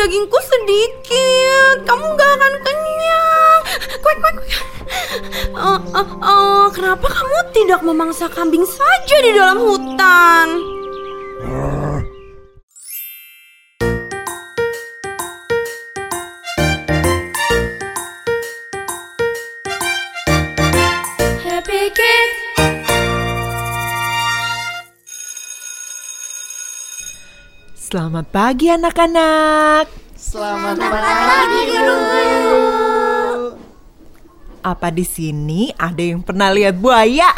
dagingku sedikit. Kamu gak akan kenyang. Kuek, kuek, kuek. Uh, uh, uh, kenapa kamu tidak memangsa kambing saja di dalam hutan? Happy Kids. Selamat pagi anak-anak. Selamat pagi guru. Apa di sini ada yang pernah lihat buaya?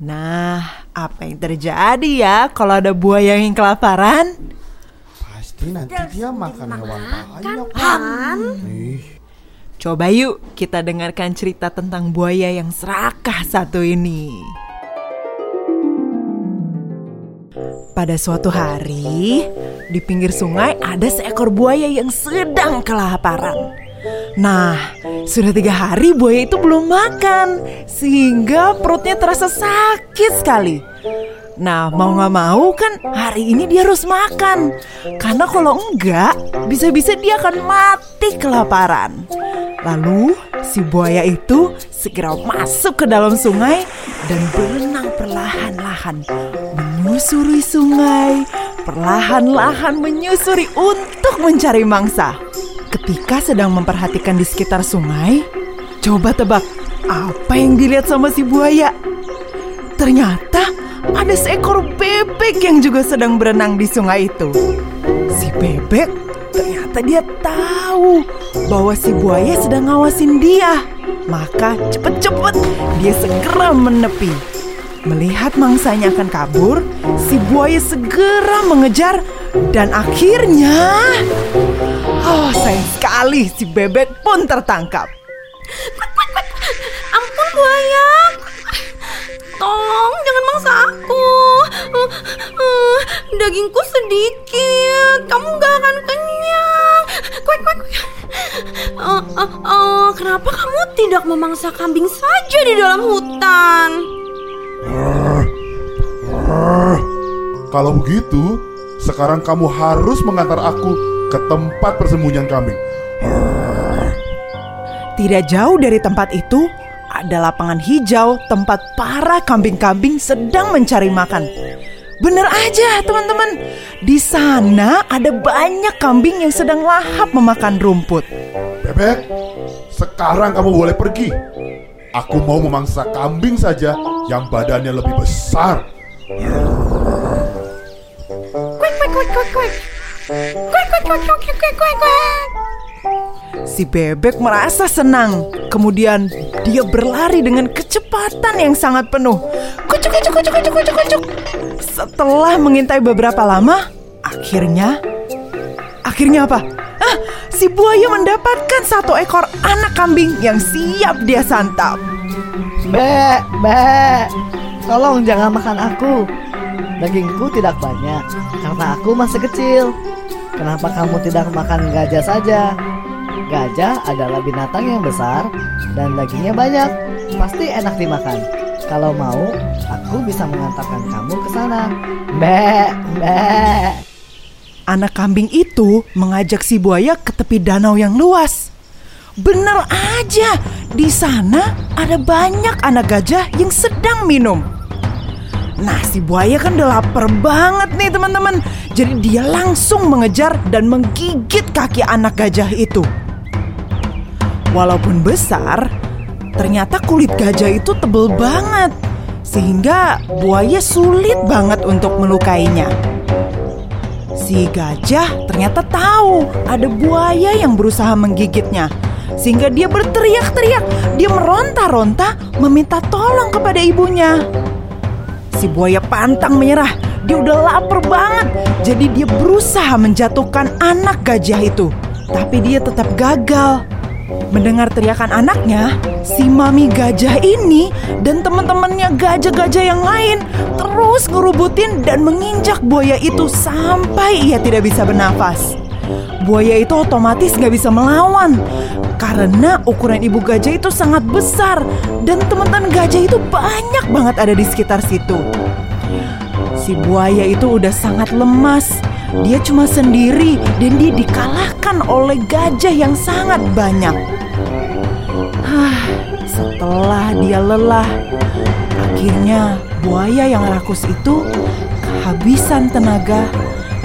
Nah, apa yang terjadi ya kalau ada buaya yang kelaparan? Pasti nanti dia makan hewan banyak. Kan? Coba yuk kita dengarkan cerita tentang buaya yang serakah satu ini. Pada suatu hari, di pinggir sungai ada seekor buaya yang sedang kelaparan. Nah, sudah tiga hari buaya itu belum makan, sehingga perutnya terasa sakit sekali. Nah, mau nggak mau kan hari ini dia harus makan. Karena kalau enggak, bisa-bisa dia akan mati kelaparan. Lalu si buaya itu segera masuk ke dalam sungai dan berenang perlahan-lahan menyusuri sungai, perlahan-lahan menyusuri untuk mencari mangsa. Ketika sedang memperhatikan di sekitar sungai, coba tebak apa yang dilihat sama si buaya? Ternyata ada seekor bebek yang juga sedang berenang di sungai itu. Si bebek ternyata dia tahu bahwa si buaya sedang ngawasin dia. Maka cepet-cepet dia segera menepi. Melihat mangsanya akan kabur, si buaya segera mengejar dan akhirnya... Oh, sayang sekali si bebek pun tertangkap. Ampun buaya. Tolong jangan mangsa aku. Dagingku sedikit. Kamu gak akan kenyang. Kuek, kuek, kuek. Uh, uh, uh, kenapa kamu tidak memangsa kambing saja di dalam hutan? Kalau begitu, sekarang kamu harus mengantar aku ke tempat persembunyian kambing. Tidak jauh dari tempat itu ada lapangan hijau tempat para kambing-kambing sedang mencari makan. Bener aja teman-teman, di sana ada banyak kambing yang sedang lahap memakan rumput. Bebek, sekarang kamu boleh pergi. Aku mau memangsa kambing saja yang badannya lebih besar. Si bebek merasa senang. Kemudian dia berlari dengan kecepatan yang sangat penuh. Kucuk, kucuk, kucuk, kucuk, kucuk, kucuk. Setelah mengintai beberapa lama, akhirnya, akhirnya apa? Ah, si buaya mendapatkan satu ekor anak kambing yang siap dia santap. Be, be, tolong jangan makan aku. Dagingku tidak banyak karena aku masih kecil. Kenapa kamu tidak makan gajah saja? Gajah adalah binatang yang besar dan dagingnya banyak. Pasti enak dimakan. Kalau mau, aku bisa mengantarkan kamu ke sana. Be, be. Anak kambing itu mengajak si buaya ke tepi danau yang luas. Bener aja, di sana ada banyak anak gajah yang sedang minum. Nah, si buaya kan udah lapar banget nih teman-teman. Jadi dia langsung mengejar dan menggigit kaki anak gajah itu. Walaupun besar, ternyata kulit gajah itu tebel banget. Sehingga buaya sulit banget untuk melukainya. Si gajah ternyata tahu ada buaya yang berusaha menggigitnya. Sehingga dia berteriak-teriak, dia meronta-ronta meminta tolong kepada ibunya. Si buaya pantang menyerah, dia udah lapar banget. Jadi dia berusaha menjatuhkan anak gajah itu. Tapi dia tetap gagal. Mendengar teriakan anaknya, si mami gajah ini dan teman-temannya gajah-gajah yang lain terus ngerubutin dan menginjak buaya itu sampai ia tidak bisa bernafas. Buaya itu otomatis gak bisa melawan karena ukuran ibu gajah itu sangat besar dan teman-teman gajah itu banyak banget ada di sekitar situ. Si buaya itu udah sangat lemas. Dia cuma sendiri dan dia dikalahkan oleh gajah yang sangat banyak. Hah, setelah dia lelah, akhirnya buaya yang rakus itu kehabisan tenaga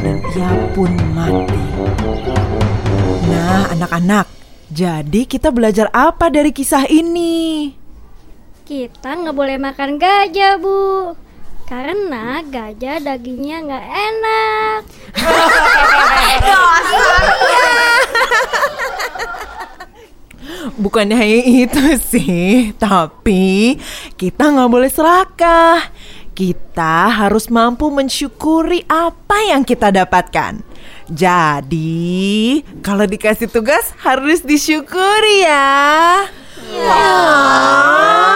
dan ia pun mati. Nah, anak-anak, jadi kita belajar apa dari kisah ini? Kita nggak boleh makan gajah, Bu. Karena gajah dagingnya nggak enak. Bukannya hanya itu sih, tapi kita nggak boleh serakah. Kita harus mampu mensyukuri apa yang kita dapatkan. Jadi, kalau dikasih tugas harus disyukuri ya. Wow.